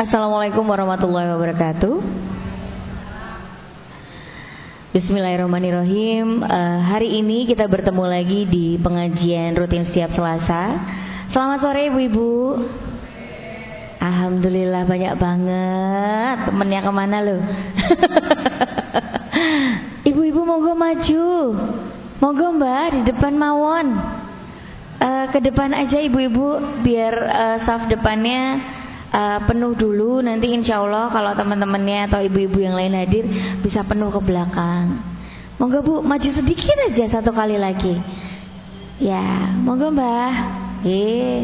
Assalamualaikum warahmatullahi wabarakatuh. Bismillahirrahmanirrahim. Uh, hari ini kita bertemu lagi di pengajian rutin setiap Selasa. Selamat sore ibu-ibu. Alhamdulillah banyak banget. Temennya ke mana lo? ibu-ibu monggo maju. Monggo mbak di depan mawon. Uh, ke depan aja ibu-ibu biar uh, saf depannya uh, penuh dulu nanti insya Allah kalau teman-temannya atau ibu-ibu yang lain hadir bisa penuh ke belakang. Monggo bu maju sedikit aja satu kali lagi. Ya monggo mbah. Eh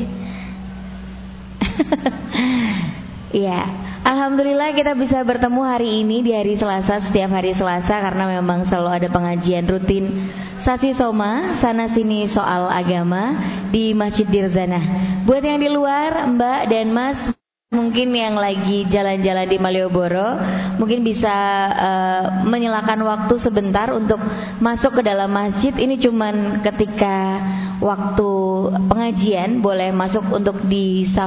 ya Alhamdulillah kita bisa bertemu hari ini di hari Selasa setiap hari Selasa karena memang selalu ada pengajian rutin. Sasi Soma sana sini soal agama di Masjid Dirzana. Buat yang di luar, Mbak dan Mas Mungkin yang lagi jalan-jalan di Malioboro mungkin bisa uh, menyalakan waktu sebentar untuk masuk ke dalam masjid. Ini cuman ketika waktu pengajian boleh masuk untuk di saf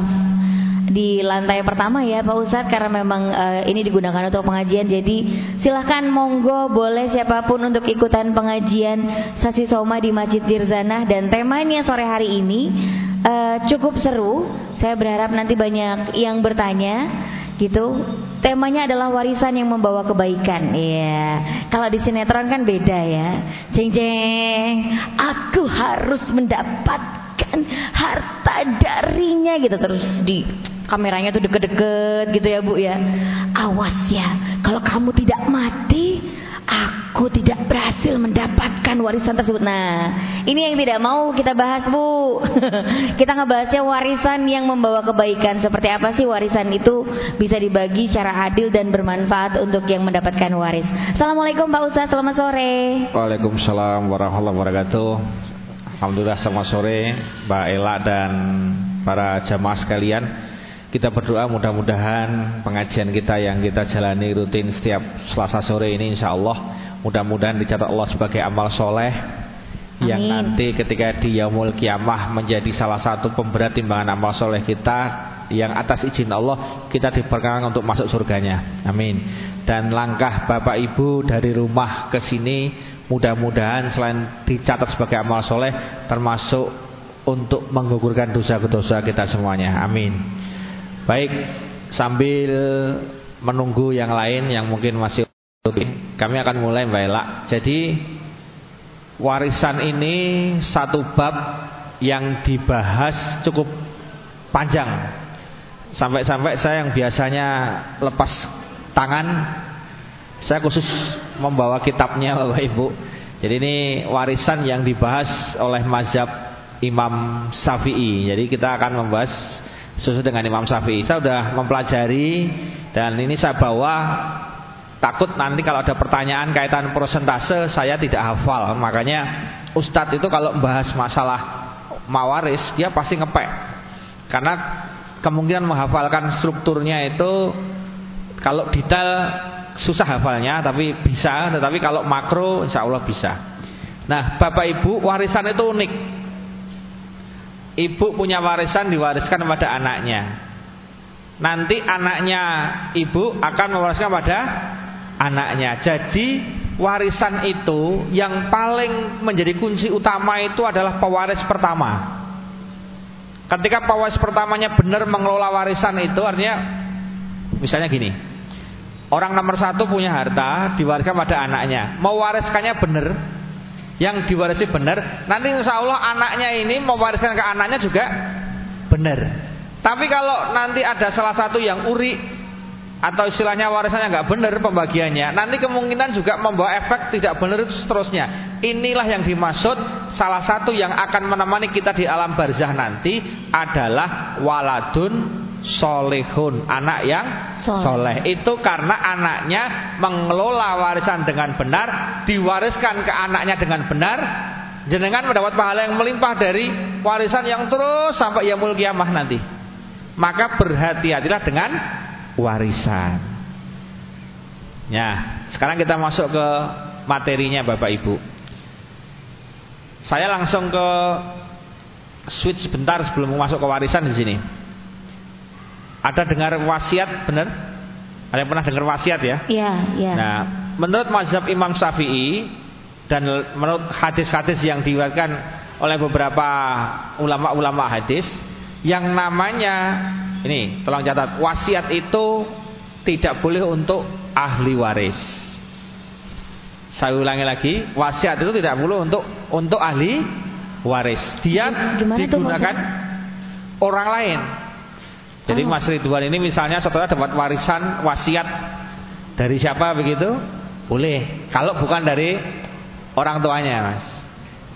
di lantai pertama ya Pak Ustadz. Karena memang uh, ini digunakan untuk pengajian. Jadi silahkan monggo boleh siapa pun untuk ikutan pengajian sasi soma di Masjid Dirzanah. Dan temanya sore hari ini uh, cukup seru saya berharap nanti banyak yang bertanya gitu. Temanya adalah warisan yang membawa kebaikan. Iya. Kalau di sinetron kan beda ya. Jeng, aku harus mendapatkan harta darinya gitu terus di kameranya tuh deket-deket gitu ya Bu ya. Awas ya, kalau kamu tidak mati Aku tidak berhasil mendapatkan warisan tersebut. Nah, ini yang tidak mau kita bahas, Bu. kita ngebahasnya warisan yang membawa kebaikan. Seperti apa sih warisan itu bisa dibagi secara adil dan bermanfaat untuk yang mendapatkan waris. Assalamualaikum Pak Ustaz, selamat sore. Waalaikumsalam warahmatullahi wabarakatuh. Alhamdulillah selamat sore Mbak Ela dan para jamaah sekalian. Kita berdoa mudah-mudahan pengajian kita yang kita jalani rutin setiap Selasa sore ini insya Allah mudah-mudahan dicatat Allah sebagai amal soleh Amin. yang nanti ketika di Yaumul Kiamah menjadi salah satu pemberat timbangan amal soleh kita yang atas izin Allah kita diperkenankan untuk masuk surganya. Amin. Dan langkah Bapak Ibu dari rumah ke sini mudah-mudahan selain dicatat sebagai amal soleh termasuk untuk menggugurkan dosa-dosa kita semuanya. Amin. Baik, sambil menunggu yang lain yang mungkin masih kami akan mulai Mbak Ela. Jadi warisan ini satu bab yang dibahas cukup panjang. Sampai-sampai saya yang biasanya lepas tangan saya khusus membawa kitabnya Bapak Ibu. Jadi ini warisan yang dibahas oleh mazhab Imam Syafi'i. Jadi kita akan membahas sesuai dengan Imam Syafi'i. Saya sudah mempelajari dan ini saya bawa takut nanti kalau ada pertanyaan kaitan persentase saya tidak hafal. Makanya ustadz itu kalau membahas masalah mawaris dia pasti ngepek. Karena kemungkinan menghafalkan strukturnya itu kalau detail susah hafalnya tapi bisa, tetapi kalau makro insya Allah bisa. Nah, Bapak Ibu, warisan itu unik. Ibu punya warisan diwariskan pada anaknya. Nanti anaknya ibu akan mewariskan pada anaknya. Jadi warisan itu yang paling menjadi kunci utama itu adalah pewaris pertama. Ketika pewaris pertamanya benar mengelola warisan itu artinya misalnya gini. Orang nomor satu punya harta diwariskan pada anaknya. Mewariskannya benar, yang diwarisi benar, nanti insya Allah anaknya ini mewariskan ke anaknya juga benar. Tapi kalau nanti ada salah satu yang uri atau istilahnya warisannya nggak benar pembagiannya, nanti kemungkinan juga membawa efek tidak benar seterusnya. Inilah yang dimaksud salah satu yang akan menemani kita di alam barzah nanti adalah waladun solehun anak yang soleh. Itu karena anaknya mengelola warisan dengan benar diwariskan ke anaknya dengan benar. Jenengan mendapat pahala yang melimpah dari warisan yang terus sampai yaumul kiamah nanti. Maka berhati-hatilah dengan warisan. Ya sekarang kita masuk ke materinya Bapak Ibu. Saya langsung ke switch sebentar sebelum masuk ke warisan di sini Ada dengar wasiat, benar? Ada yang pernah dengar wasiat ya? Iya, iya. Nah, menurut mazhab Imam Syafi'i dan menurut hadis-hadis yang diriwayatkan oleh beberapa ulama-ulama hadis, yang namanya ini, tolong catat, wasiat itu tidak boleh untuk ahli waris. Saya ulangi lagi, wasiat itu tidak boleh untuk untuk ahli waris. Dia Gimana digunakan orang lain. Jadi. Mas Ridwan ini misalnya saudara dapat warisan wasiat dari siapa begitu? Boleh. Kalau bukan dari orang tuanya, Mas.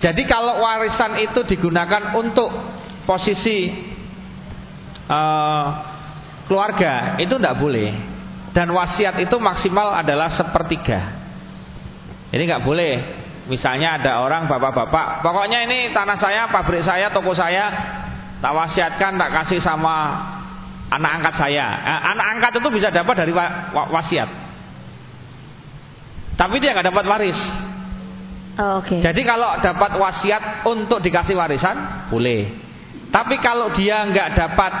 Jadi kalau warisan itu digunakan untuk posisi uh, keluarga, itu tidak boleh. Dan wasiat itu maksimal adalah sepertiga. Ini nggak boleh. Misalnya ada orang bapak-bapak, pokoknya ini tanah saya, pabrik saya, toko saya, tak wasiatkan, tak kasih sama anak angkat saya. Eh, anak angkat itu bisa dapat dari wasiat. Tapi dia nggak dapat waris. Oh, Oke. Okay. Jadi kalau dapat wasiat untuk dikasih warisan, boleh. Tapi kalau dia nggak dapat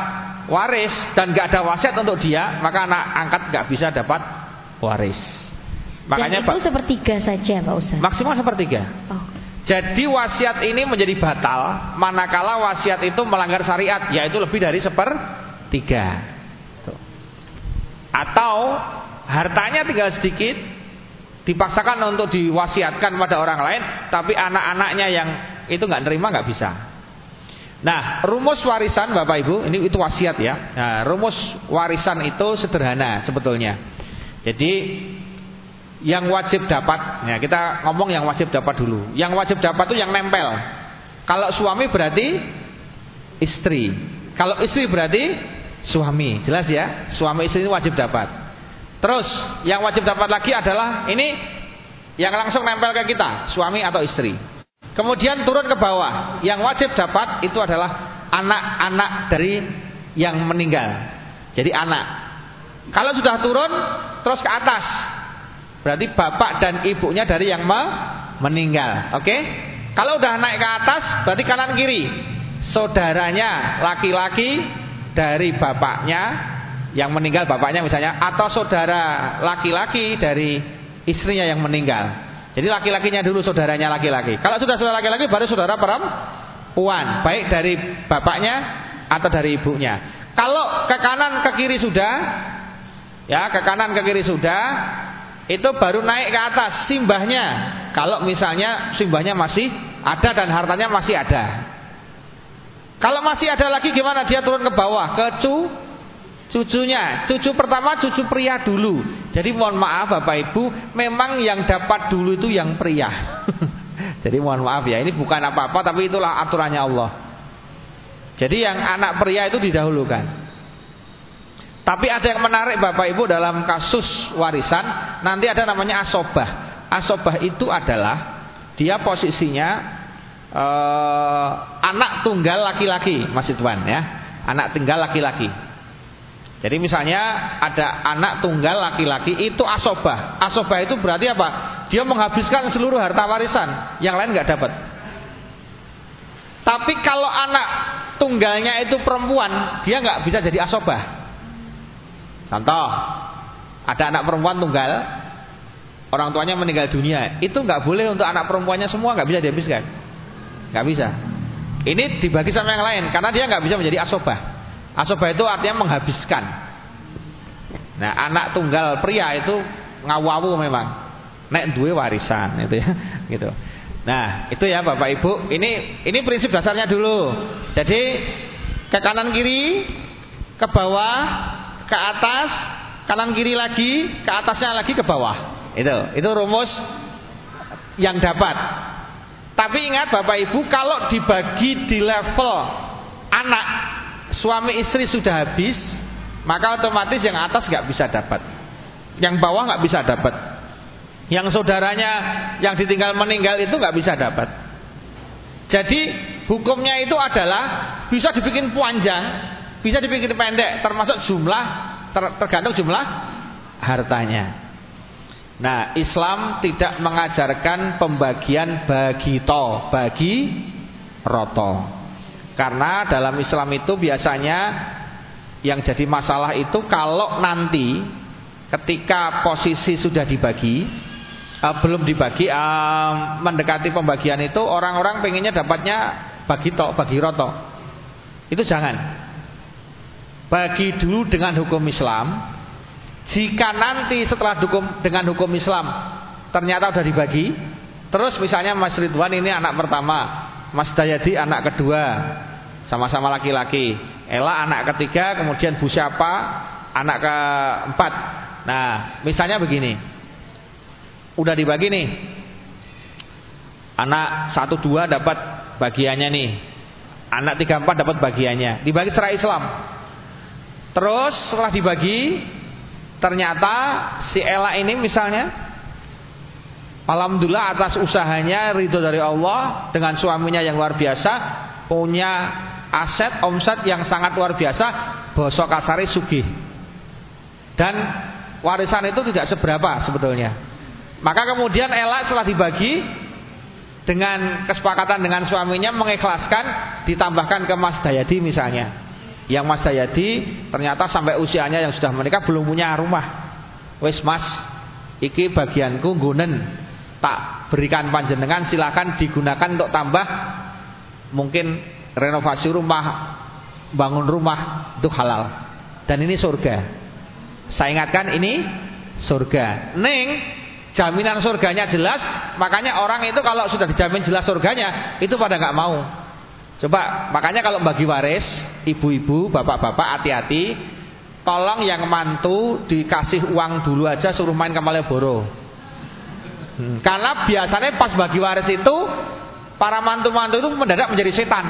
waris dan nggak ada wasiat untuk dia, maka anak angkat nggak bisa dapat waris. Makanya Dan itu sepertiga saja Pak Ustaz. Maksimal sepertiga. Oh. Jadi wasiat ini menjadi batal manakala wasiat itu melanggar syariat yaitu lebih dari sepertiga. Atau hartanya tinggal sedikit dipaksakan untuk diwasiatkan pada orang lain tapi anak-anaknya yang itu nggak nerima nggak bisa. Nah, rumus warisan Bapak Ibu, ini itu wasiat ya. Nah, rumus warisan itu sederhana sebetulnya. Jadi yang wajib dapat. Ya, kita ngomong yang wajib dapat dulu. Yang wajib dapat itu yang nempel. Kalau suami berarti istri. Kalau istri berarti suami. Jelas ya? Suami istri ini wajib dapat. Terus yang wajib dapat lagi adalah ini yang langsung nempel ke kita, suami atau istri. Kemudian turun ke bawah. Yang wajib dapat itu adalah anak-anak dari yang meninggal. Jadi anak. Kalau sudah turun terus ke atas, Berarti bapak dan ibunya dari yang meninggal. Oke? Okay? Kalau udah naik ke atas, berarti kanan kiri. Saudaranya laki-laki dari bapaknya yang meninggal bapaknya misalnya atau saudara laki-laki dari istrinya yang meninggal. Jadi laki-lakinya dulu saudaranya laki-laki. Kalau sudah saudara laki-laki baru saudara perempuan, baik dari bapaknya atau dari ibunya. Kalau ke kanan ke kiri sudah ya, ke kanan ke kiri sudah, itu baru naik ke atas simbahnya. Kalau misalnya simbahnya masih ada dan hartanya masih ada. Kalau masih ada lagi gimana? Dia turun ke bawah ke cu cucunya. Cucu pertama cucu pria dulu. Jadi mohon maaf Bapak Ibu, memang yang dapat dulu itu yang pria. Jadi mohon maaf ya, ini bukan apa-apa tapi itulah aturannya Allah. Jadi yang anak pria itu didahulukan. Tapi ada yang menarik Bapak Ibu dalam kasus warisan, nanti ada namanya asobah. Asobah itu adalah dia posisinya eh, anak tunggal laki-laki, Mas Tuan ya. Anak tunggal laki-laki. Jadi misalnya ada anak tunggal laki-laki itu asobah. Asobah itu berarti apa? Dia menghabiskan seluruh harta warisan, yang lain nggak dapat. Tapi kalau anak tunggalnya itu perempuan, dia nggak bisa jadi asobah. Contoh, ada anak perempuan tunggal, orang tuanya meninggal dunia, itu nggak boleh untuk anak perempuannya semua nggak bisa dihabiskan, nggak bisa. Ini dibagi sama yang lain karena dia nggak bisa menjadi asobah. Asobah itu artinya menghabiskan. Nah, anak tunggal pria itu ngawawu memang, nek duwe warisan itu ya, gitu. Nah, itu ya Bapak Ibu. Ini ini prinsip dasarnya dulu. Jadi ke kanan kiri, ke bawah, ke atas, kanan kiri lagi, ke atasnya lagi ke bawah. Itu, itu rumus yang dapat. Tapi ingat Bapak Ibu, kalau dibagi di level anak, suami istri sudah habis, maka otomatis yang atas nggak bisa dapat. Yang bawah nggak bisa dapat. Yang saudaranya yang ditinggal meninggal itu nggak bisa dapat. Jadi hukumnya itu adalah bisa dibikin panjang, bisa dibikin pendek termasuk jumlah ter, tergantung jumlah hartanya. Nah, Islam tidak mengajarkan pembagian bagi to, bagi roto. Karena dalam Islam itu biasanya Yang jadi masalah itu kalau nanti ketika posisi sudah dibagi uh, belum dibagi uh, mendekati pembagian itu orang-orang pengennya dapatnya bagi tok bagi roto itu jangan bagi dulu dengan hukum Islam jika nanti setelah hukum dengan hukum Islam ternyata sudah dibagi terus misalnya Mas Ridwan ini anak pertama Mas Dayadi anak kedua sama-sama laki-laki Ella anak ketiga kemudian Bu siapa anak keempat nah misalnya begini udah dibagi nih. Anak satu dua dapat bagiannya nih. Anak tiga empat dapat bagiannya. Dibagi secara Islam. Terus setelah dibagi, ternyata si Ella ini misalnya Alhamdulillah atas usahanya ridho dari Allah dengan suaminya yang luar biasa punya aset omset yang sangat luar biasa bosok kasari sugih dan warisan itu tidak seberapa sebetulnya maka kemudian Ella setelah dibagi dengan kesepakatan dengan suaminya mengikhlaskan ditambahkan ke Mas Dayadi misalnya. Yang Mas Dayadi ternyata sampai usianya yang sudah menikah belum punya rumah. Wes Mas, iki bagianku gunen tak berikan panjenengan silakan digunakan untuk tambah mungkin renovasi rumah, bangun rumah itu halal. Dan ini surga. Saya ingatkan ini surga. Neng jaminan surganya jelas, makanya orang itu kalau sudah dijamin jelas surganya, itu pada nggak mau. Coba, makanya kalau bagi waris, ibu-ibu, bapak-bapak hati-hati, tolong yang mantu dikasih uang dulu aja suruh main ke Malioboro. Hmm, karena biasanya pas bagi waris itu para mantu-mantu itu mendadak menjadi setan.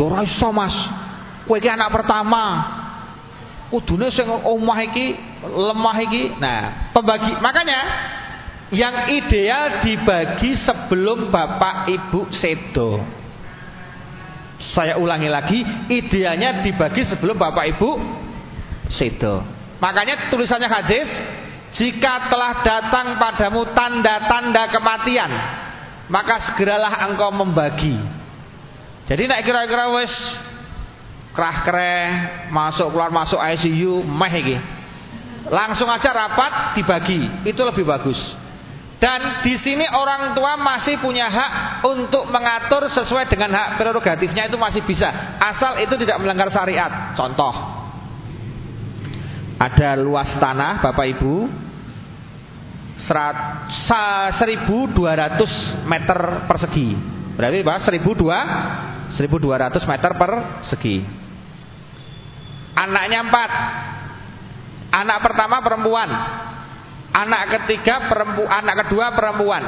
Dora iso mas, kowe anak pertama, kudune sing omah iki lemah iki. Nah, pembagi makanya yang ideal dibagi sebelum bapak ibu sedo. Saya ulangi lagi, idealnya dibagi sebelum bapak ibu sedo. Makanya tulisannya hadis, jika telah datang padamu tanda-tanda kematian, maka segeralah engkau membagi. Jadi nak kira-kira wes kerah kereh masuk keluar masuk ICU meh iki langsung aja rapat dibagi itu lebih bagus dan di sini orang tua masih punya hak untuk mengatur sesuai dengan hak prerogatifnya itu masih bisa. Asal itu tidak melanggar syariat. Contoh. Ada luas tanah Bapak Ibu. 1200 meter persegi. Berarti Pak 1200 meter persegi. Anaknya empat. Anak pertama perempuan. Anak ketiga perempuan, anak kedua perempuan.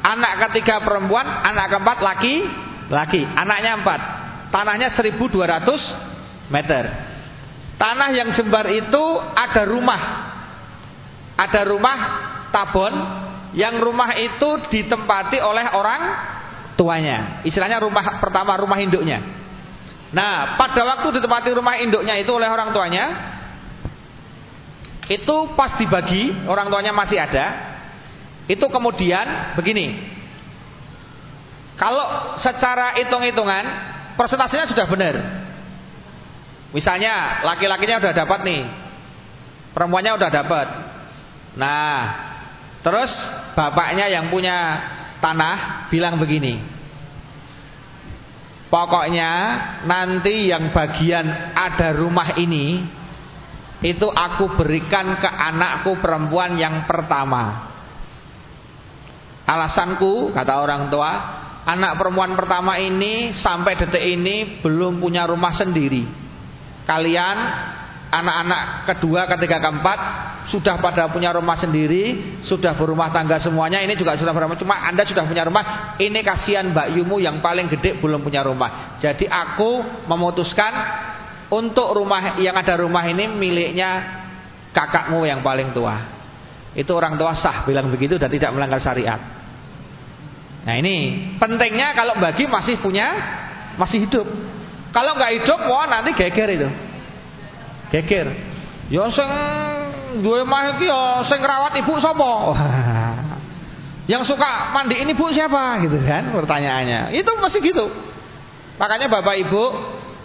Anak ketiga perempuan, anak keempat laki, laki. Anaknya empat. Tanahnya 1200 meter. Tanah yang jembar itu ada rumah. Ada rumah tabon yang rumah itu ditempati oleh orang tuanya. Istilahnya rumah pertama rumah induknya. Nah, pada waktu ditempati rumah induknya itu oleh orang tuanya, itu pas dibagi, orang tuanya masih ada. Itu kemudian begini. Kalau secara hitung-hitungan, persentasenya sudah benar. Misalnya laki-lakinya udah dapat nih. Perempuannya udah dapat. Nah, terus bapaknya yang punya tanah bilang begini. Pokoknya nanti yang bagian ada rumah ini itu aku berikan ke anakku perempuan yang pertama. Alasanku kata orang tua, anak perempuan pertama ini sampai detik ini belum punya rumah sendiri. Kalian anak-anak kedua, ketiga, keempat sudah pada punya rumah sendiri, sudah berumah tangga semuanya, ini juga sudah berumah. Cuma Anda sudah punya rumah, ini kasihan Mbak Yumu yang paling gede belum punya rumah. Jadi aku memutuskan untuk rumah yang ada rumah ini miliknya kakakmu yang paling tua. Itu orang tua sah bilang begitu dan tidak melanggar syariat. Nah ini pentingnya kalau bagi masih punya masih hidup. Kalau nggak hidup, wah nanti geger itu. Geger. Ya sing duwe mah iki ya sing rawat ibu sapa? Yang suka mandi ini ibu siapa gitu kan pertanyaannya. Itu masih gitu. Makanya Bapak Ibu,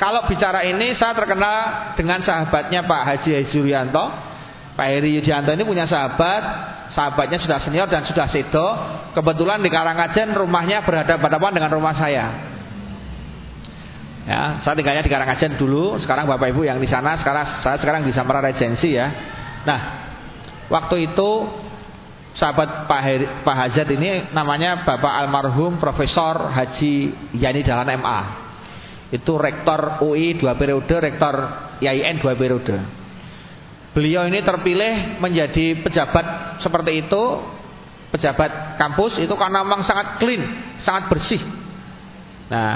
kalau bicara ini saya terkenal dengan sahabatnya Pak Haji Hezurianto. Pak Heri Yudianto ini punya sahabat, sahabatnya sudah senior dan sudah sedo. Kebetulan di Karangajen rumahnya berhadapan-hadapan dengan rumah saya. Ya, saya tinggalnya di Karangajen dulu, sekarang Bapak Ibu yang di sana, sekarang saya sekarang di Samara Regency ya. Nah, waktu itu sahabat Pak, Heri, Pak Hajat ini namanya Bapak almarhum Profesor Haji Yani Dalan MA. Itu rektor UI dua periode, rektor IAIN dua periode. Beliau ini terpilih menjadi pejabat seperti itu, pejabat kampus itu karena memang sangat clean, sangat bersih. Nah,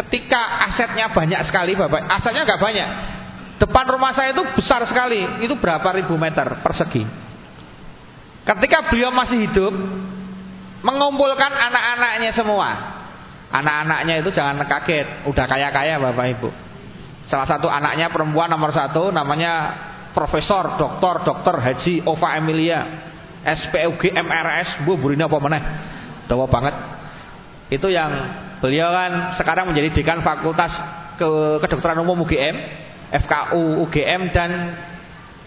ketika asetnya banyak sekali, Bapak, asetnya nggak banyak. Depan rumah saya itu besar sekali, itu berapa ribu meter persegi. Ketika beliau masih hidup, mengumpulkan anak-anaknya semua. Anak-anaknya itu jangan kaget, udah kaya-kaya Bapak Ibu. Salah satu anaknya perempuan nomor satu namanya Profesor Doktor Dokter Haji Ova Emilia SPUG MRS Bu Burina apa mana? Tahu banget. Itu yang beliau kan sekarang menjadi dekan Fakultas ke Kedokteran Umum UGM, FKU UGM dan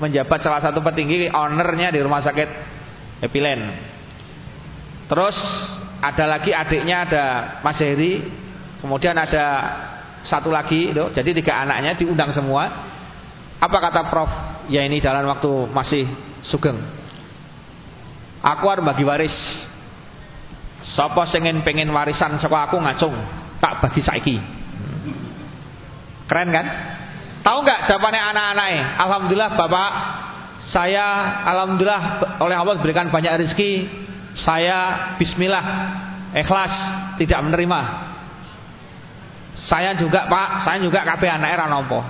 menjabat salah satu petinggi ownernya di Rumah Sakit Epilen. Terus ada lagi adiknya ada Mas Heri, kemudian ada satu lagi, itu, jadi tiga anaknya diundang semua. Apa kata Prof? Ya ini dalam waktu masih sugeng. Aku harus bagi waris. Sopo sengin pengen warisan saka aku ngacung, tak bagi saiki. Keren kan? Tahu nggak jawabannya anak-anaknya? Alhamdulillah Bapak, saya alhamdulillah oleh Allah berikan banyak rezeki. Saya bismillah ikhlas tidak menerima. Saya juga Pak, saya juga kabeh anak era nompo.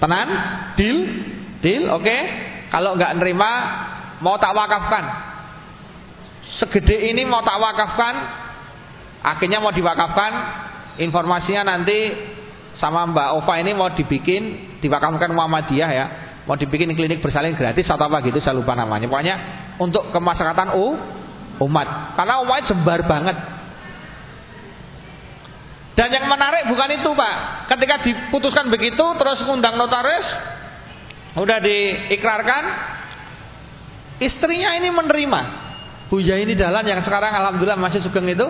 Tenan? Deal? Deal? Oke. Okay? Kalau nggak nerima mau tak wakafkan. Segede ini mau tak wakafkan, akhirnya mau diwakafkan, informasinya nanti sama Mbak Ova ini mau dibikin diwakafkan Muhammadiyah ya, mau dibikin klinik bersalin gratis atau apa gitu saya lupa namanya. Pokoknya untuk kemaslahatan u umat. Karena umat jembar banget. Dan yang menarik bukan itu Pak. Ketika diputuskan begitu terus ngundang notaris, udah diikrarkan, istrinya ini menerima. Buya ini jalan yang sekarang alhamdulillah masih sugeng itu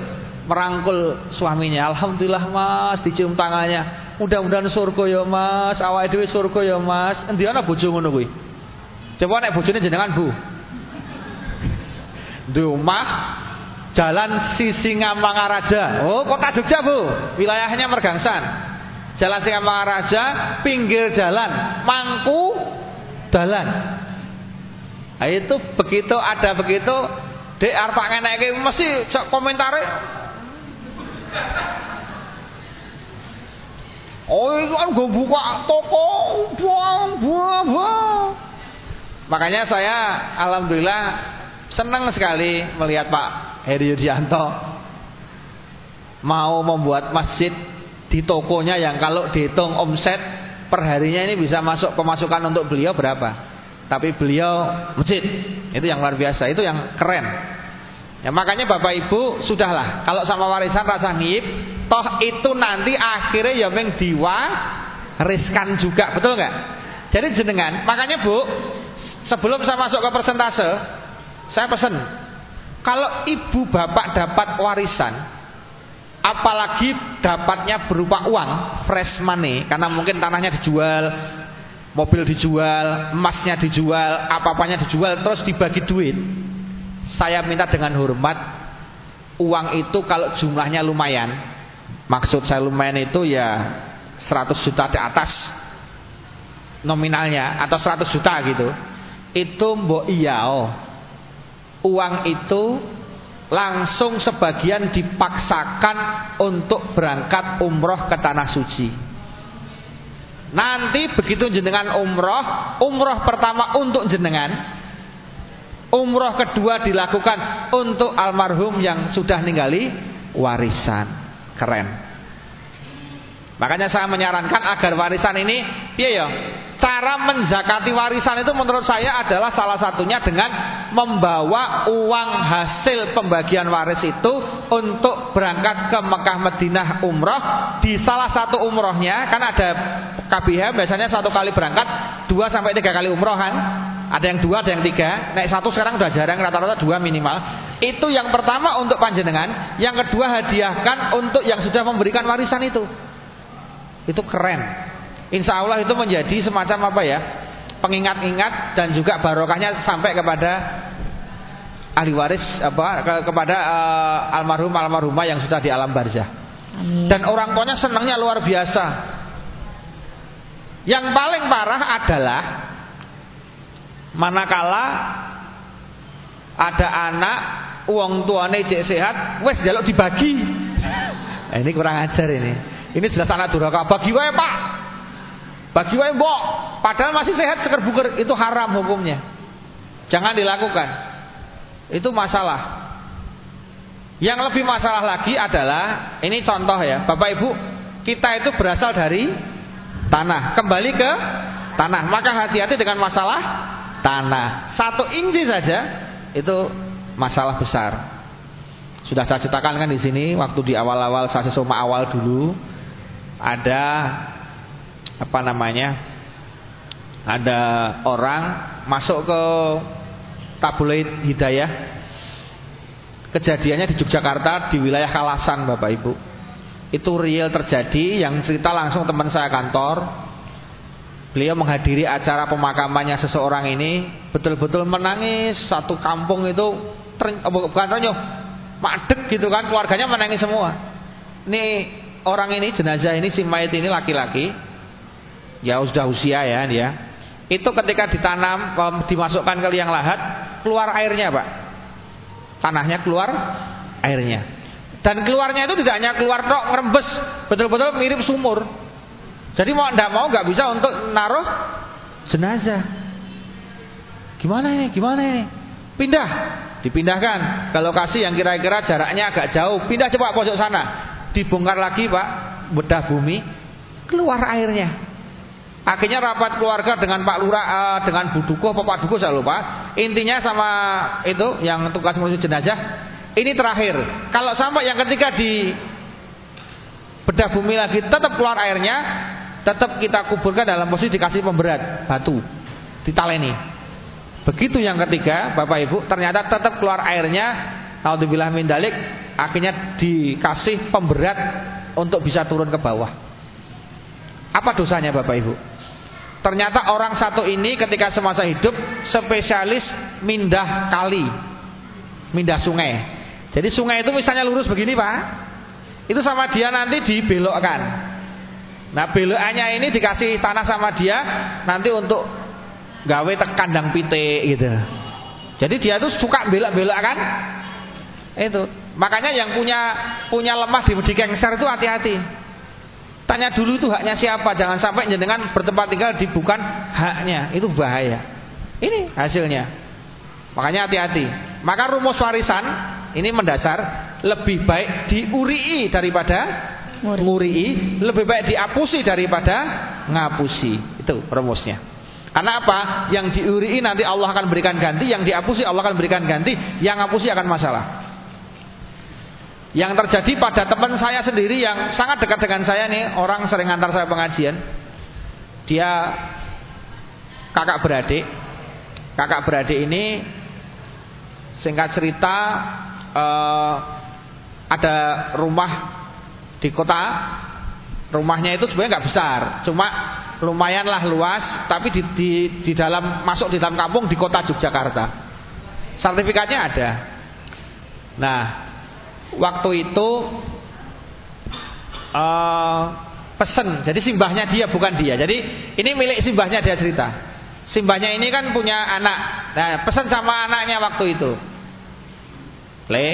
merangkul suaminya. Alhamdulillah Mas, dicium tangannya. Mudah-mudahan surga ya Mas, awake dhewe surga ya Mas. Endi ana bojo ngono kuwi? Coba nek bojone jenengan Bu. Di rumah Jalan Sisingamangaraja. Oh, kota Jogja, Bu. Wilayahnya Mergangsan. Jalan Sisingamangaraja, pinggir jalan, Mangku Dalan. Nah, itu begitu ada begitu, Dek arep ngeneke mesti komentare Oh, itu kan gue buka toko, buang, buang, buang. Makanya saya alhamdulillah senang sekali melihat Pak Heri Yudianto mau membuat masjid di tokonya yang kalau dihitung omset perharinya ini bisa masuk pemasukan untuk beliau berapa. Tapi beliau masjid itu yang luar biasa, itu yang keren. Ya makanya Bapak Ibu sudahlah kalau sama warisan rasa ngip, toh itu nanti akhirnya ya meng riskan juga, betul nggak? Jadi jenengan, makanya Bu, sebelum saya masuk ke persentase, saya pesan kalau ibu bapak dapat warisan, apalagi dapatnya berupa uang, fresh money, karena mungkin tanahnya dijual, mobil dijual, emasnya dijual, apa-apanya dijual, terus dibagi duit. Saya minta dengan hormat, uang itu kalau jumlahnya lumayan, maksud saya lumayan itu ya 100 juta di atas nominalnya atau 100 juta gitu. Itu mbok iya oh. Uang itu langsung sebagian dipaksakan untuk berangkat umroh ke tanah suci. Nanti begitu jenengan umroh, umroh pertama untuk jenengan, Umroh kedua dilakukan untuk almarhum yang sudah ninggali warisan. Keren. Makanya saya menyarankan agar warisan ini piye ya? cara menzakati warisan itu menurut saya adalah salah satunya dengan membawa uang hasil pembagian waris itu untuk berangkat ke Mekah Madinah umroh di salah satu umrohnya. Kan ada KBH biasanya satu kali berangkat dua sampai tiga kali umroh kan ada yang dua ada yang tiga. Naik satu sekarang udah jarang rata-rata dua minimal. Itu yang pertama untuk panjenengan yang kedua hadiahkan untuk yang sudah memberikan warisan itu itu keren Insya Allah itu menjadi semacam apa ya pengingat-ingat dan juga barokahnya sampai kepada ahli waris apa ke, kepada uh, almarhum almarhumah yang sudah di alam barzah. Dan orang tuanya senangnya luar biasa. Yang paling parah adalah manakala ada anak uang tuane cek sehat, wes jaluk dibagi. Nah, ini kurang ajar ini. Ini jelas anak durhaka. Bagi wae, Pak. Bagi wae mbok, padahal masih sehat seger buker itu haram hukumnya. Jangan dilakukan. Itu masalah. Yang lebih masalah lagi adalah ini contoh ya, Bapak Ibu, kita itu berasal dari tanah, kembali ke tanah. Maka hati-hati dengan masalah tanah. Satu inci saja itu masalah besar. Sudah saya ceritakan kan di sini waktu di awal-awal saya sesoma awal dulu ada apa namanya ada orang masuk ke tabloid hidayah. Kejadiannya di Yogyakarta di wilayah Kalasan Bapak Ibu. Itu real terjadi yang cerita langsung teman saya kantor. Beliau menghadiri acara pemakamannya seseorang ini betul-betul menangis. Satu kampung itu bukan terenyuh madek gitu kan keluarganya menangis semua. Ini orang ini jenazah ini si mayat ini laki-laki ya sudah usia ya dia. Itu ketika ditanam dimasukkan ke liang lahat keluar airnya pak. Tanahnya keluar airnya. Dan keluarnya itu tidak hanya keluar tok ngerembes, betul-betul mirip sumur. Jadi mau tidak mau nggak bisa untuk naruh jenazah. Gimana ini? Gimana ini? Pindah, dipindahkan ke lokasi yang kira-kira jaraknya agak jauh. Pindah coba pojok sana, dibongkar lagi pak, bedah bumi, keluar airnya. Akhirnya rapat keluarga dengan Pak Lurah, uh, dengan Bu Dukuh, Pak Dukuh saya lupa. Intinya sama itu yang tugas ngurusin jenazah. Ini terakhir. Kalau sampai yang ketiga di bedah bumi lagi tetap keluar airnya, tetap kita kuburkan dalam posisi dikasih pemberat batu, ditaleni. Begitu yang ketiga, Bapak Ibu, ternyata tetap keluar airnya. Alhamdulillah min dalik, akhirnya dikasih pemberat untuk bisa turun ke bawah. Apa dosanya Bapak Ibu? Ternyata orang satu ini ketika semasa hidup spesialis mindah kali, mindah sungai. Jadi sungai itu misalnya lurus begini pak, itu sama dia nanti dibelokkan. Nah belokannya ini dikasih tanah sama dia nanti untuk gawe kandang pite gitu. Jadi dia tuh suka belok-belok kan? Itu. Makanya yang punya punya lemah di, di kengser itu hati-hati. Tanya dulu itu haknya siapa, jangan sampai jenengan bertempat tinggal di bukan haknya, itu bahaya. Ini hasilnya. Makanya hati-hati. Maka rumus warisan ini mendasar lebih baik diurii daripada ngurii, lebih baik diapusi daripada ngapusi. Itu rumusnya. Karena apa? Yang diurii nanti Allah akan berikan ganti, yang diapusi Allah akan berikan ganti, yang ngapusi akan masalah yang terjadi pada teman saya sendiri yang sangat dekat dengan saya nih orang sering antar saya pengajian. Dia kakak beradik. Kakak beradik ini singkat cerita uh, ada rumah di kota rumahnya itu sebenarnya nggak besar cuma lumayanlah luas tapi di, di, di dalam masuk di dalam kampung di kota Yogyakarta. Sertifikatnya ada. Nah waktu itu uh, pesen. Jadi simbahnya dia bukan dia. Jadi ini milik simbahnya dia cerita. Simbahnya ini kan punya anak. Nah, pesan sama anaknya waktu itu. Le,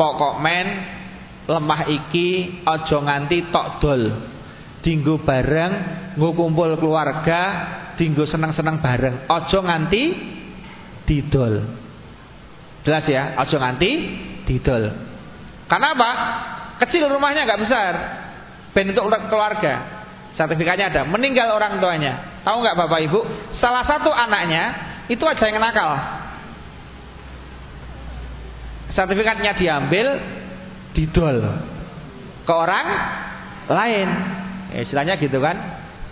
pokok men lemah iki ojo nganti tok dol. Dinggo bareng, nggo kumpul keluarga, dinggo seneng-seneng bareng. Ojo nganti didol. Jelas ya, ojo nganti didol. Karena apa? Kecil rumahnya nggak besar. Ben untuk keluarga. Sertifikatnya ada. Meninggal orang tuanya. Tahu nggak Bapak Ibu? Salah satu anaknya itu aja yang nakal. Sertifikatnya diambil, didol ke orang lain. Ya, istilahnya gitu kan,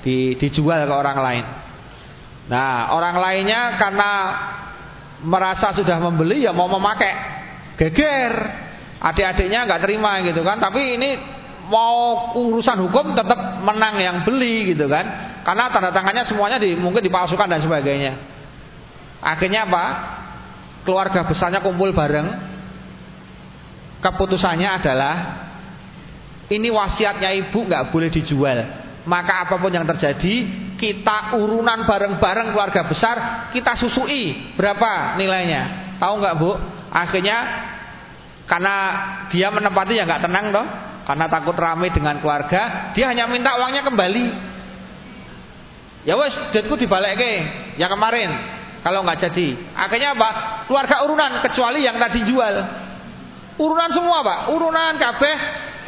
di, dijual ke orang lain. Nah, orang lainnya karena merasa sudah membeli ya mau memakai, geger. Adik-adiknya nggak terima gitu kan, tapi ini mau urusan hukum tetap menang yang beli gitu kan. Karena tanda tangannya semuanya di, mungkin dipalsukan dan sebagainya. Akhirnya apa? Keluarga besarnya kumpul bareng. Keputusannya adalah ini wasiatnya ibu nggak boleh dijual. Maka apa pun yang terjadi, kita urunan bareng-bareng keluarga besar, kita susui berapa nilainya? Tahu nggak bu? Akhirnya karena dia menempati ya nggak tenang toh, karena takut ramai dengan keluarga, dia hanya minta uangnya kembali. Ya wes, duitku dibalik yang kemarin. Kalau nggak jadi, akhirnya apa? Keluarga urunan kecuali yang tadi jual. Urunan semua pak, urunan kabeh.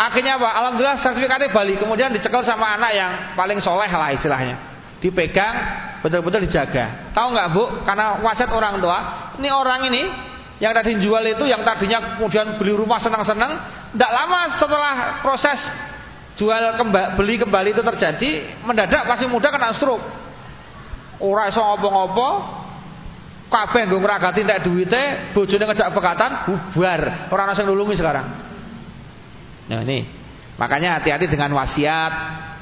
Akhirnya apa? Alhamdulillah sertifikatnya balik. Kemudian dicekel sama anak yang paling soleh lah istilahnya. Dipegang, betul-betul dijaga. Tahu nggak bu? Karena wasiat orang tua. Ini orang ini yang tadi jual itu yang tadinya kemudian beli rumah senang-senang, tidak lama setelah proses jual kembali, beli kembali itu terjadi, mendadak pasti muda kena stroke. Ora iso ngopo-ngopo, kabeh ndung ragati entek duwite, bojone ngejak pekatan, bubar. Ora ana sing nulungi sekarang. Nah ini. Makanya hati-hati dengan wasiat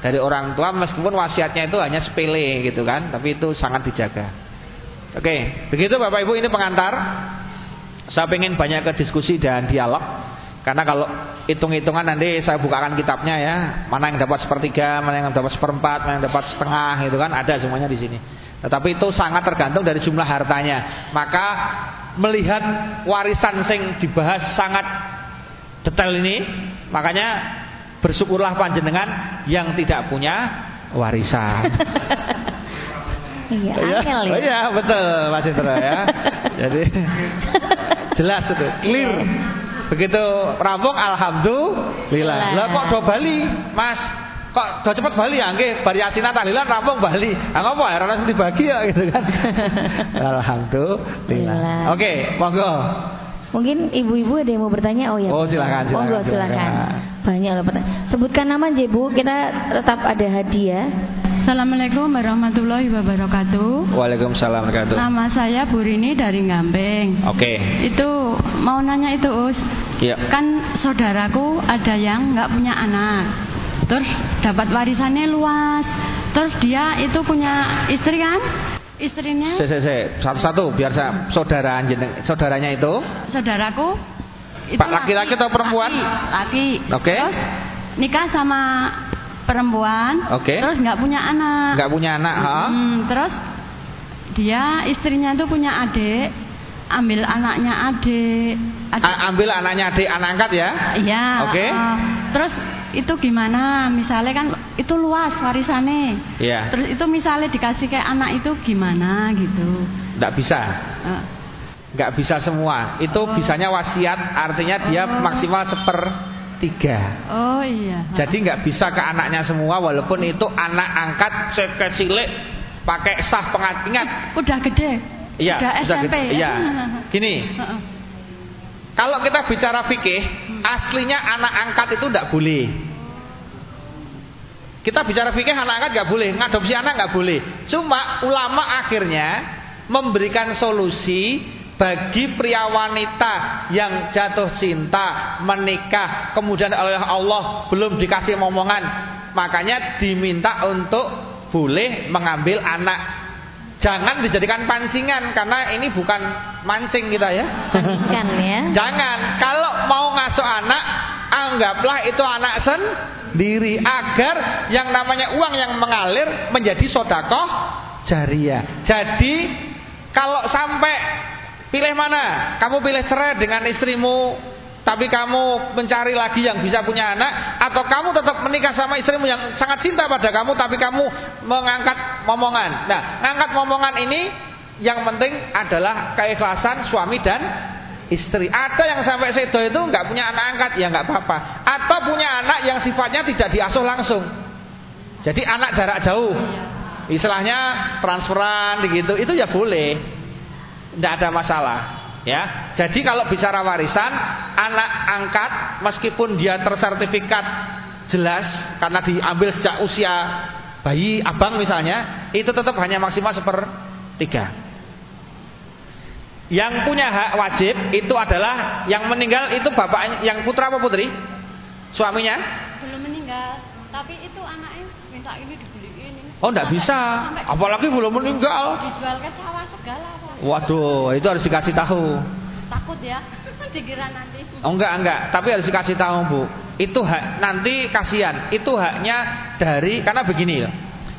dari orang tua meskipun wasiatnya itu hanya sepele gitu kan, tapi itu sangat dijaga. Oke, begitu Bapak Ibu ini pengantar saya ingin banyak ke diskusi dan dialog. Karena kalau hitung-hitungan nanti saya bukakan kitabnya ya, mana yang dapat sepertiga, mana yang dapat seperempat, mana yang dapat setengah, itu kan ada semuanya di sini. Tetapi itu sangat tergantung dari jumlah hartanya. Maka melihat warisan sing dibahas sangat detail ini, makanya bersyukurlah panjenengan yang tidak punya warisan. Iya, ya. Oh iya, betul Mas Indra ya. Jadi jelas itu, clear. Iya. Begitu rampung alhamdulillah. Lah kok do Bali, Mas? Kok do cepet Bali ya nggih, bar yasina tahlilan rampung Bali. Ah ngopo ya ora dibagi ya gitu kan. alhamdulillah. Oke, okay, monggo. Mungkin ibu-ibu ada yang mau bertanya? Oh ya. Oh silakan. silakan Monggo silakan. Banyak loh pertanyaan. Sebutkan nama aja Bu, kita tetap ada hadiah. Assalamualaikum warahmatullahi wabarakatuh. Waalaikumsalam warahmatullahi Nama saya Bu Rini dari Ngambeng. Oke. Okay. Itu mau nanya itu Us. Iya. Kan saudaraku ada yang nggak punya anak. Terus dapat warisannya luas. Terus dia itu punya istri kan? Istrinya? Se, se, se. Satu-satu biar saya saudara saudaranya itu. Saudaraku. Itu Pak laki-laki atau perempuan? Laki. Oke. Okay. nikah sama perempuan, okay. terus nggak punya anak. Nggak punya anak, hmm, terus dia istrinya tuh punya adik, ambil anaknya adik. adik. ambil anaknya adik, anak angkat ya? Iya. Oke. Okay. Uh, terus itu gimana? Misalnya kan itu luas warisannya. Iya. Terus itu misalnya dikasih kayak anak itu gimana gitu? Nggak bisa. Uh. Nggak bisa semua. Itu oh. bisanya wasiat, artinya dia oh. maksimal seper tiga. Oh iya. Jadi nggak bisa ke anaknya semua walaupun itu anak angkat sekecilik pakai sah pengatingan. Udah gede. Iya. Udah SMP. Gede. Iya. Gini. Kalau kita bicara fikih, hmm. aslinya anak angkat itu tidak boleh. Kita bicara fikih anak angkat nggak boleh, ngadopsi anak nggak boleh. Cuma ulama akhirnya memberikan solusi bagi pria wanita yang jatuh cinta, menikah, kemudian oleh Allah belum dikasih momongan, makanya diminta untuk boleh mengambil anak. Jangan dijadikan pancingan karena ini bukan mancing kita ya. Pancingan ya. Jangan. Kalau mau ngasuh anak, anggaplah itu anak sendiri agar yang namanya uang yang mengalir menjadi sodakoh jariah. Jadi kalau sampai Pilih mana? Kamu pilih cerai dengan istrimu tapi kamu mencari lagi yang bisa punya anak atau kamu tetap menikah sama istrimu yang sangat cinta pada kamu tapi kamu mengangkat momongan. Nah, mengangkat momongan ini yang penting adalah keikhlasan suami dan istri. Ada yang sampai sedo itu nggak punya anak angkat ya nggak apa-apa. Atau punya anak yang sifatnya tidak diasuh langsung. Jadi anak jarak jauh. istilahnya transferan gitu, itu ya boleh. Tidak ada masalah. Ya, jadi kalau bicara warisan, anak angkat meskipun dia tersertifikat jelas karena diambil sejak usia bayi abang misalnya, itu tetap hanya maksimal sepertiga. Yang punya hak wajib itu adalah yang meninggal itu bapaknya, yang putra apa putri? Suaminya? Belum meninggal, tapi itu anaknya minta ini dibeliin ini. Oh, enggak bisa. Apalagi belum meninggal. Dijual ke sawah segala. Waduh, itu harus dikasih tahu. Takut ya, dikira nanti. Oh enggak enggak, tapi harus dikasih tahu Bu. Itu hak nanti kasihan. Itu haknya dari karena begini ya.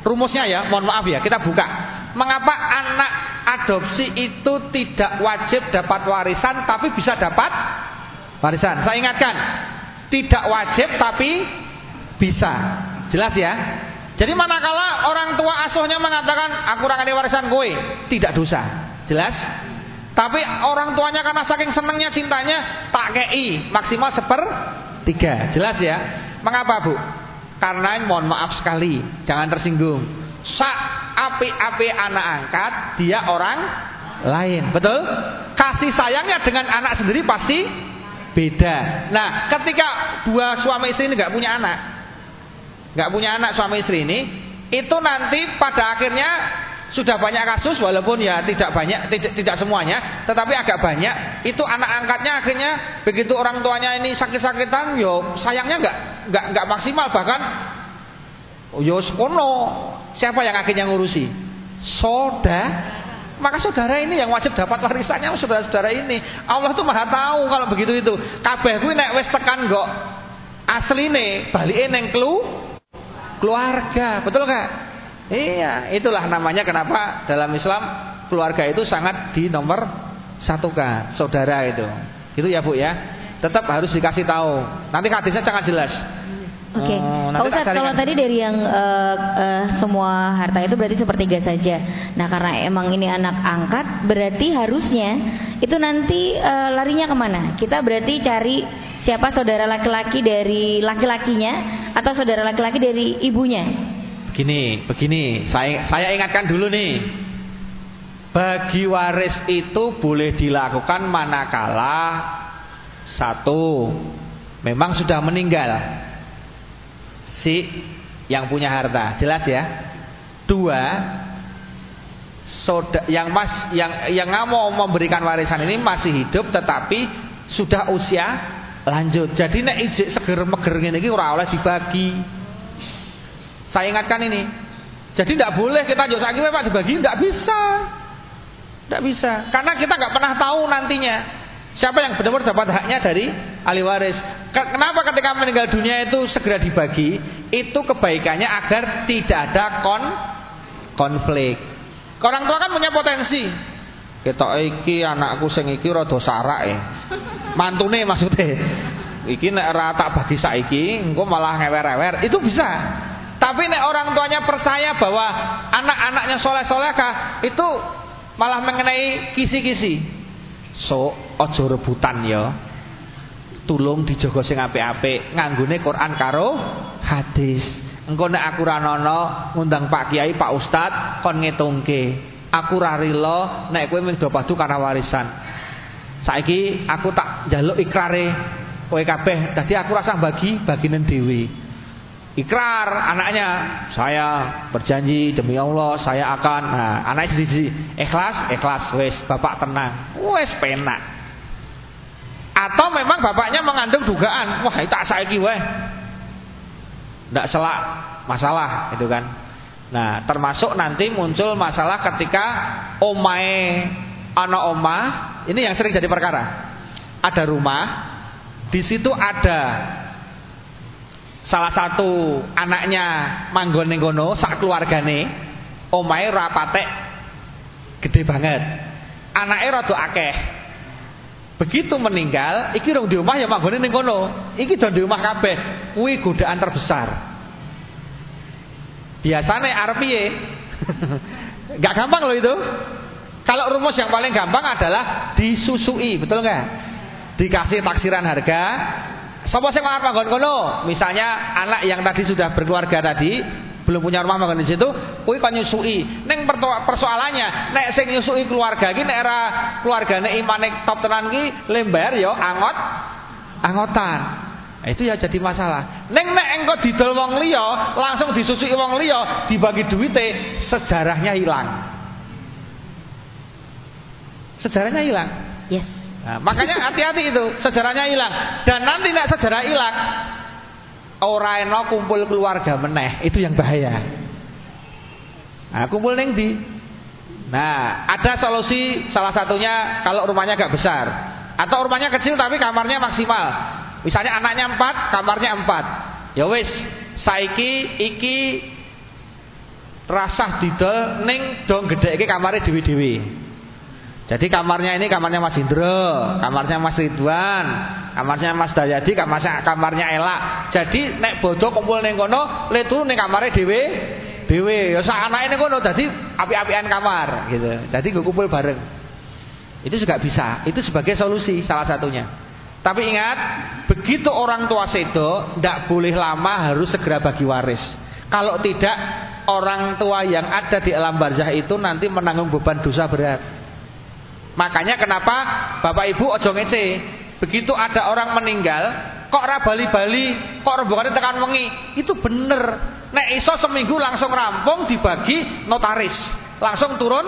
Rumusnya ya, mohon maaf ya, kita buka. Mengapa anak adopsi itu tidak wajib dapat warisan tapi bisa dapat warisan? Saya ingatkan, tidak wajib tapi bisa. Jelas ya? Jadi manakala orang tua asuhnya mengatakan aku orang warisan gue, tidak dosa. Jelas? Tapi orang tuanya karena saking senangnya cintanya tak kei maksimal seper tiga. Jelas ya? Mengapa bu? Karena mohon maaf sekali, jangan tersinggung. Sak api-api anak angkat dia orang lain, betul? Kasih sayangnya dengan anak sendiri pasti beda. Nah, ketika dua suami istri ini nggak punya anak, nggak punya anak suami istri ini, itu nanti pada akhirnya sudah banyak kasus walaupun ya tidak banyak tidak, tidak semuanya tetapi agak banyak. Itu anak angkatnya akhirnya begitu orang tuanya ini sakit-sakitan yo sayangnya nggak nggak nggak maksimal bahkan yo sekono. Siapa yang akhirnya ngurusi? Soda maka saudara ini yang wajib dapat warisannya saudara-saudara ini. Allah tuh maha tahu kalau begitu itu. Kabeh kuwi nek wis tekan kok asline balike ning kelu keluarga. Betul gak Iya, itulah namanya kenapa dalam Islam keluarga itu sangat di nomor satukan, saudara itu. Itu ya Bu ya. Tetap harus dikasih tahu. Nanti hadisnya sangat jelas. Oke, okay. oh, kalau tadi dari yang uh, uh, semua harta itu berarti sepertiga saja. Nah, karena emang ini anak angkat, berarti harusnya itu nanti uh, larinya ke mana? Kita berarti cari siapa saudara laki-laki dari laki-lakinya atau saudara laki-laki dari ibunya? Begini, begini, saya saya ingatkan dulu nih. Bagi waris itu boleh dilakukan manakala satu memang sudah meninggal si yang punya harta, jelas ya. Dua, soda, yang mas yang yang nggak mau memberikan warisan ini masih hidup tetapi sudah usia lanjut. Jadi nek ijik seger meger ngene iki ora oleh dibagi. Saya ingatkan ini. Jadi tidak boleh kita jual sakit Pak dibagi, tidak bisa. Tidak bisa. Karena kita nggak pernah tahu nantinya siapa yang benar-benar dapat haknya dari ahli waris. Kenapa ketika meninggal dunia itu segera dibagi? Itu kebaikannya agar tidak ada kon konflik. Orang tua kan punya potensi. Kita iki anakku sing iki rada e. Mantune maksudnya. Iki nek ora tak bagi saiki, engko malah ngewer-ewer. Itu bisa. Tapi nek orang tuanya percaya bahwa anak-anaknya soleh-solehkah itu malah mengenai kisi-kisi. So, ojo rebutan ya. Tulung dijogo sing apik-apik, nganggone Quran karo hadis. Engko nek aku ra ana ngundang Pak Kiai, Pak Ustad kon ngitungke. Aku ra rila nek kowe mung do padu karena warisan. Saiki aku tak njaluk ikrare kowe kabeh. Dadi aku rasa bagi baginen dhewe ikrar anaknya saya berjanji demi Allah saya akan nah, anaknya jadi ikhlas ikhlas wes bapak tenang. Wes penak. Atau memang bapaknya mengandung dugaan wah itu saiki weh. Tidak selak masalah itu kan. Nah termasuk nanti muncul masalah ketika omae anak oma ini yang sering jadi perkara. Ada rumah di situ ada salah satu anaknya manggon ning kono sak keluargane omahe rapatek gede banget. Anake rada akeh. Begitu meninggal iki rong di omah ya manggone ning kono. Iki do di omah kabeh. Kuwi godaan terbesar. Biasane arep piye? Gak gampang loh itu. Kalau rumus yang paling gampang adalah disusui betul nggak? Dikasih taksiran harga Sapa sing arep manggon kono? Misalnya anak yang tadi sudah berkeluarga tadi belum punya rumah makan di situ, kuwi kon nyusui. Ning persoalannya, nek sing nyusui keluarga nek era keluargane imane top tenan ki lembar ya angot angotan. Nah, itu ya jadi masalah. Neng nek engko didol wong liya, langsung disusui wong liya, dibagi duite, sejarahnya hilang. Sejarahnya hilang. Yes. Nah, makanya hati-hati itu, sejarahnya hilang. Dan nanti nek sejarah hilang, ora eno kumpul keluarga meneh, itu yang bahaya. Nah, kumpul neng di. Nah, ada solusi salah satunya kalau rumahnya agak besar atau rumahnya kecil tapi kamarnya maksimal. Misalnya anaknya empat, kamarnya empat. Ya wis, saiki iki rasah didol ning dong gede iki kamarnya dewi-dewi. Jadi kamarnya ini kamarnya Mas Indro, kamarnya Mas Ridwan, kamarnya Mas Dayadi, kamarnya kamarnya Ela. Jadi nek bodoh kumpul ning kono, le turu ning kamare dhewe dhewe. Ya sak anake ning kono dadi api-apian kamar gitu. Jadi gue kumpul bareng. Itu juga bisa. Itu sebagai solusi salah satunya. Tapi ingat, begitu orang tua sedo, tidak boleh lama harus segera bagi waris. Kalau tidak, orang tua yang ada di alam barzah itu nanti menanggung beban dosa berat. Makanya kenapa Bapak Ibu ojo ngece. Begitu ada orang meninggal, kok ora bali-bali, kok rombongannya tekan wengi. Itu bener. Nek iso seminggu langsung rampung dibagi notaris. Langsung turun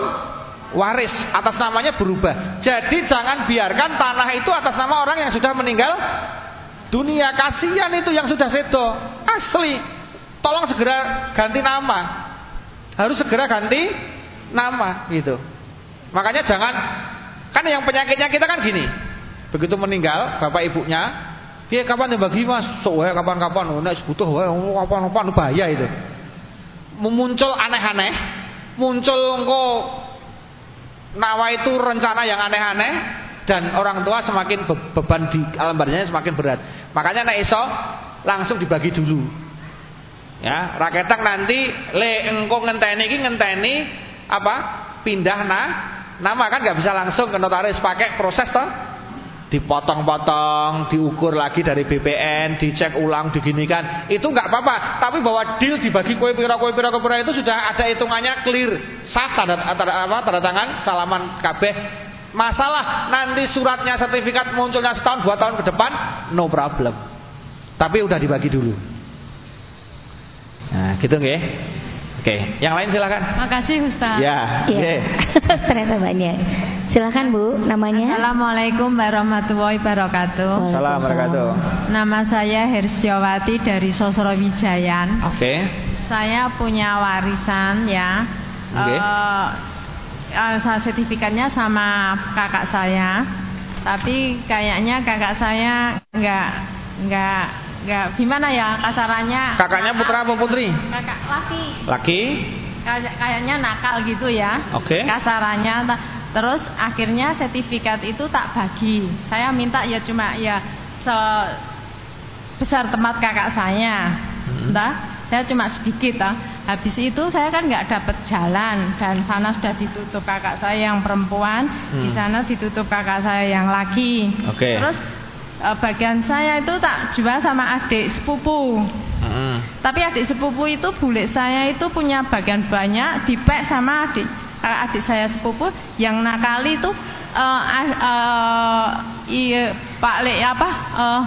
waris atas namanya berubah. Jadi jangan biarkan tanah itu atas nama orang yang sudah meninggal dunia. Kasihan itu yang sudah sedo. Asli. Tolong segera ganti nama. Harus segera ganti nama gitu. Makanya jangan kan yang penyakitnya kita kan gini. Begitu meninggal bapak ibunya, dia kapan dibagi mas? So, kapan-kapan, nek butuh kapan-kapan bahaya itu. Memuncul aneh-aneh, muncul engkau nawa itu rencana yang aneh-aneh dan orang tua semakin be beban di alam barzahnya semakin berat. Makanya nek iso langsung dibagi dulu. Ya, raketak nanti le engko ngenteni iki ngenteni apa? Pindah nah nama kan nggak bisa langsung ke notaris pakai proses toh dipotong-potong, diukur lagi dari BPN, dicek ulang, diginikan. Itu nggak apa-apa. Tapi bahwa deal dibagi kue pira kue pira kue pira itu sudah ada hitungannya clear, sah tanda, tanda, apa, tanda tangan, salaman kabeh. Masalah nanti suratnya sertifikat munculnya setahun dua tahun ke depan, no problem. Tapi udah dibagi dulu. Nah, gitu nggih. Oke, yang lain silakan. Makasih Ustaz. Ya, yeah. ternyata banyak. Silakan Bu, namanya. Assalamualaikum warahmatullahi wabarakatuh. Assalamualaikum wabarakatuh. Nama saya Hersiawati dari Sosrowijayan. Oke. Okay. Saya punya warisan ya. Oke. Okay. Uh, uh, sertifikatnya sama kakak saya. Tapi kayaknya kakak saya nggak nggak nggak gimana ya kasarannya kakaknya putra apa putri kakak laki laki Kayak, kayaknya nakal gitu ya oke okay. kasarannya terus akhirnya sertifikat itu tak bagi saya minta ya cuma ya se besar tempat kakak saya hmm. entah saya cuma sedikit ah. habis itu saya kan nggak dapat jalan dan sana sudah ditutup kakak saya yang perempuan hmm. di sana ditutup kakak saya yang laki okay. terus uh, bagian saya itu tak jual sama adik sepupu. Hmm. Tapi adik sepupu itu bule saya itu punya bagian banyak dipek sama adik uh, adik saya sepupu yang nakali itu uh, uh, iya, Pak Le apa uh,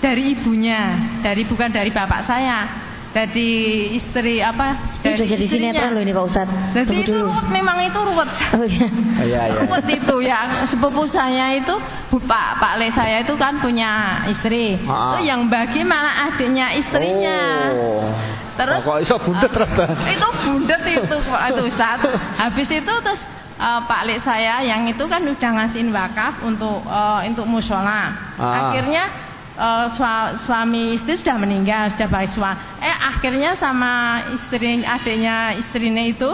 dari ibunya, dari bukan dari bapak saya jadi istri apa? Dari jadi sinetron loh ini Pak Ustad jadi itu ruwet memang itu ruwet. Oh, iya. iya, iya. ruwet itu ya. Sepupu saya itu Pak Pak Le saya itu kan punya istri. Ah. itu yang bagi malah adiknya istrinya. Oh. terus? Kok iso bundet uh, itu bundet itu. Itu Ustad habis itu terus uh, Pak Le saya yang itu kan udah ngasihin wakaf untuk uh, untuk musola. Ah. akhirnya uh, suami istri sudah meninggal, sudah baik suami. Eh akhirnya sama istri adiknya istrinya itu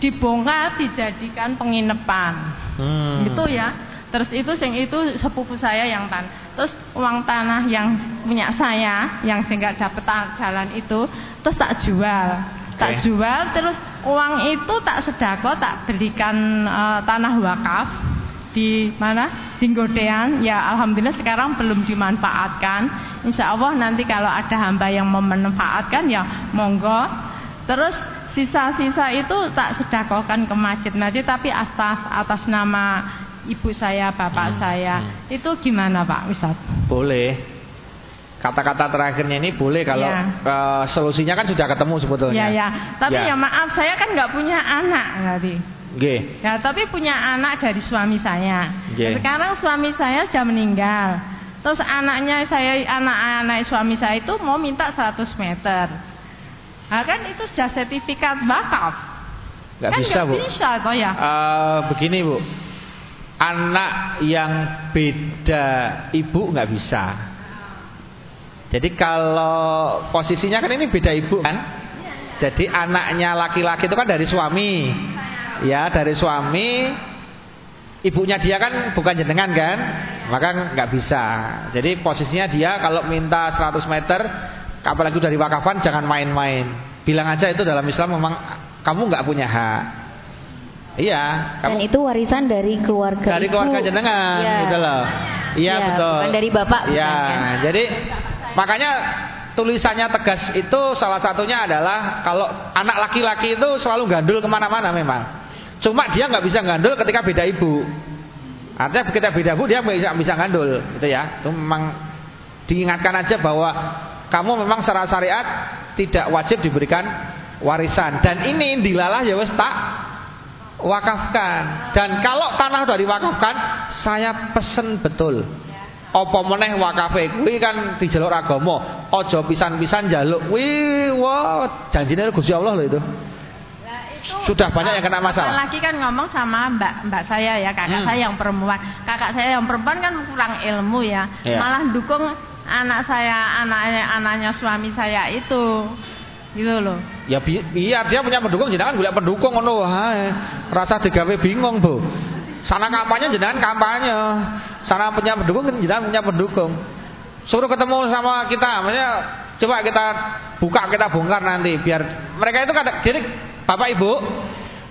dibongkar dijadikan penginapan. Hmm. Gitu ya. Terus itu sing itu sepupu saya yang tan. Terus uang tanah yang punya saya yang sehingga dapat jalan itu terus tak jual. Okay. Tak jual terus uang itu tak sedako tak berikan uh, tanah wakaf di mana di Godean ya alhamdulillah sekarang belum dimanfaatkan insya Allah nanti kalau ada hamba yang memanfaatkan ya monggo Terus sisa-sisa itu tak sedekahkan ke masjid-masjid tapi atas atas nama ibu saya, bapak hmm. saya. Hmm. Itu gimana Pak Ustaz? Boleh. Kata-kata terakhirnya ini boleh kalau ya. uh, solusinya kan sudah ketemu sebetulnya. Ya ya. Tapi ya, ya maaf saya kan nggak punya anak tadi. G. Ya, tapi punya anak dari suami saya. G. Sekarang suami saya sudah meninggal. Terus anaknya saya, anak-anak suami saya itu mau minta 100 meter. Nah, kan itu sudah sertifikat wakaf. Gak kan bisa, gak Bu. bisa toh ya. Uh, begini, Bu. Anak yang beda ibu nggak bisa. Jadi kalau posisinya kan ini beda ibu kan? Jadi anaknya laki-laki itu kan dari suami ya dari suami ibunya dia kan bukan jenengan kan? Maka nggak bisa. Jadi posisinya dia kalau minta 100 meter apalagi dari wakafan jangan main-main. Bilang aja itu dalam Islam memang kamu nggak punya hak. Iya dan itu warisan dari keluarga dari keluarga jenengan ya. gitu loh. Iya ya, betul. bukan dari bapak iya kan? jadi makanya tulisannya tegas itu salah satunya adalah kalau anak laki-laki itu selalu gandul ke mana-mana memang Cuma dia nggak bisa gandul ketika beda ibu. Artinya ketika beda ibu dia bisa bisa gandul, gitu ya. Itu memang diingatkan aja bahwa kamu memang secara syariat tidak wajib diberikan warisan. Dan ini dilalah ya wes tak wakafkan. Dan kalau tanah sudah diwakafkan saya pesen betul. Apa meneh wakafe kuwi kan dijaluk agama aja pisan-pisan jaluk. Kuwi wah janjine Gusti Allah loh itu sudah banyak yang kena masalah. Lagi kan ngomong sama mbak mbak saya ya kakak hmm. saya yang perempuan. Kakak saya yang perempuan kan kurang ilmu ya, yeah. malah dukung anak saya anaknya anaknya suami saya itu gitu loh. Ya bi iya dia punya pendukung jangan boleh pendukung ngono wae. Rasa digawe bingung, Bu. Sana kampanye jenengan kampanye. Sana punya pendukung jenengan punya pendukung. Suruh ketemu sama kita, maksudnya coba kita buka kita bongkar nanti biar mereka itu kadang jadi Bapak Ibu,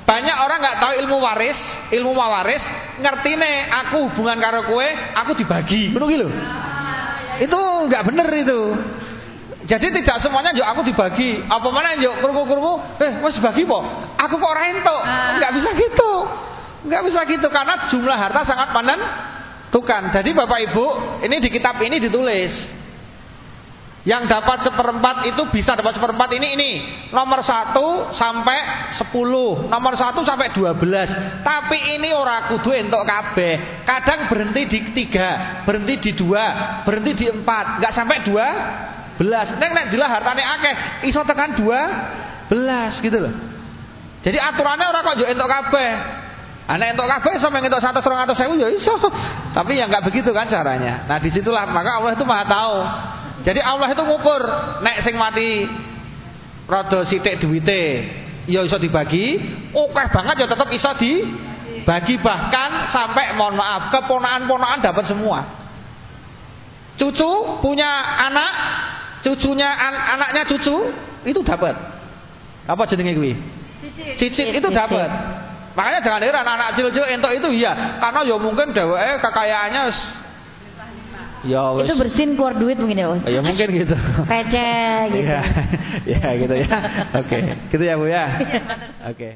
banyak orang nggak tahu ilmu waris, ilmu waris, ngerti nih aku hubungan karo kue, aku dibagi, benar gitu. Itu nggak bener itu. Jadi tidak semuanya yuk aku dibagi. Apa mana yuk kurku-kurku, eh mas bagi po. Aku kok orang itu, nggak bisa gitu, nggak bisa gitu karena jumlah harta sangat panen tukan. Jadi bapak ibu, ini di kitab ini ditulis yang dapat seperempat itu bisa dapat seperempat ini ini nomor satu sampai sepuluh, nomor satu sampai dua belas. Tapi ini ora kudu entuk kabeh. Kadang berhenti di tiga, berhenti di dua, berhenti di empat, nggak sampai dua belas. Neng nek dilah hartane akeh, iso tekan dua belas gitu loh. Jadi aturannya orang kok yo entuk kabeh. Anak entuk kabeh iso mengentuk satu serong atau sewu ya iso. Tapi ya nggak begitu kan caranya. Nah di situlah maka Allah itu maha tahu. Jadi Allah itu ngukur nek sing mati rada sithik duwite ya iso dibagi, oke banget ya tetap iso dibagi bahkan sampai mohon maaf keponakan-ponakan dapat semua. Cucu punya anak, cucunya an anaknya cucu itu dapat. Apa jenenge kuwi? Cicit itu dapat. Makanya jangan heran anak cilik-cilik entuk itu iya, karena ya mungkin dheweke kekayaannya Ya wes. Itu bersin keluar duit mungkin ya, Ya mungkin gitu. Pece gitu. ya, ya gitu ya. Oke. Okay. Gitu ya, Bu ya. Oke. Okay.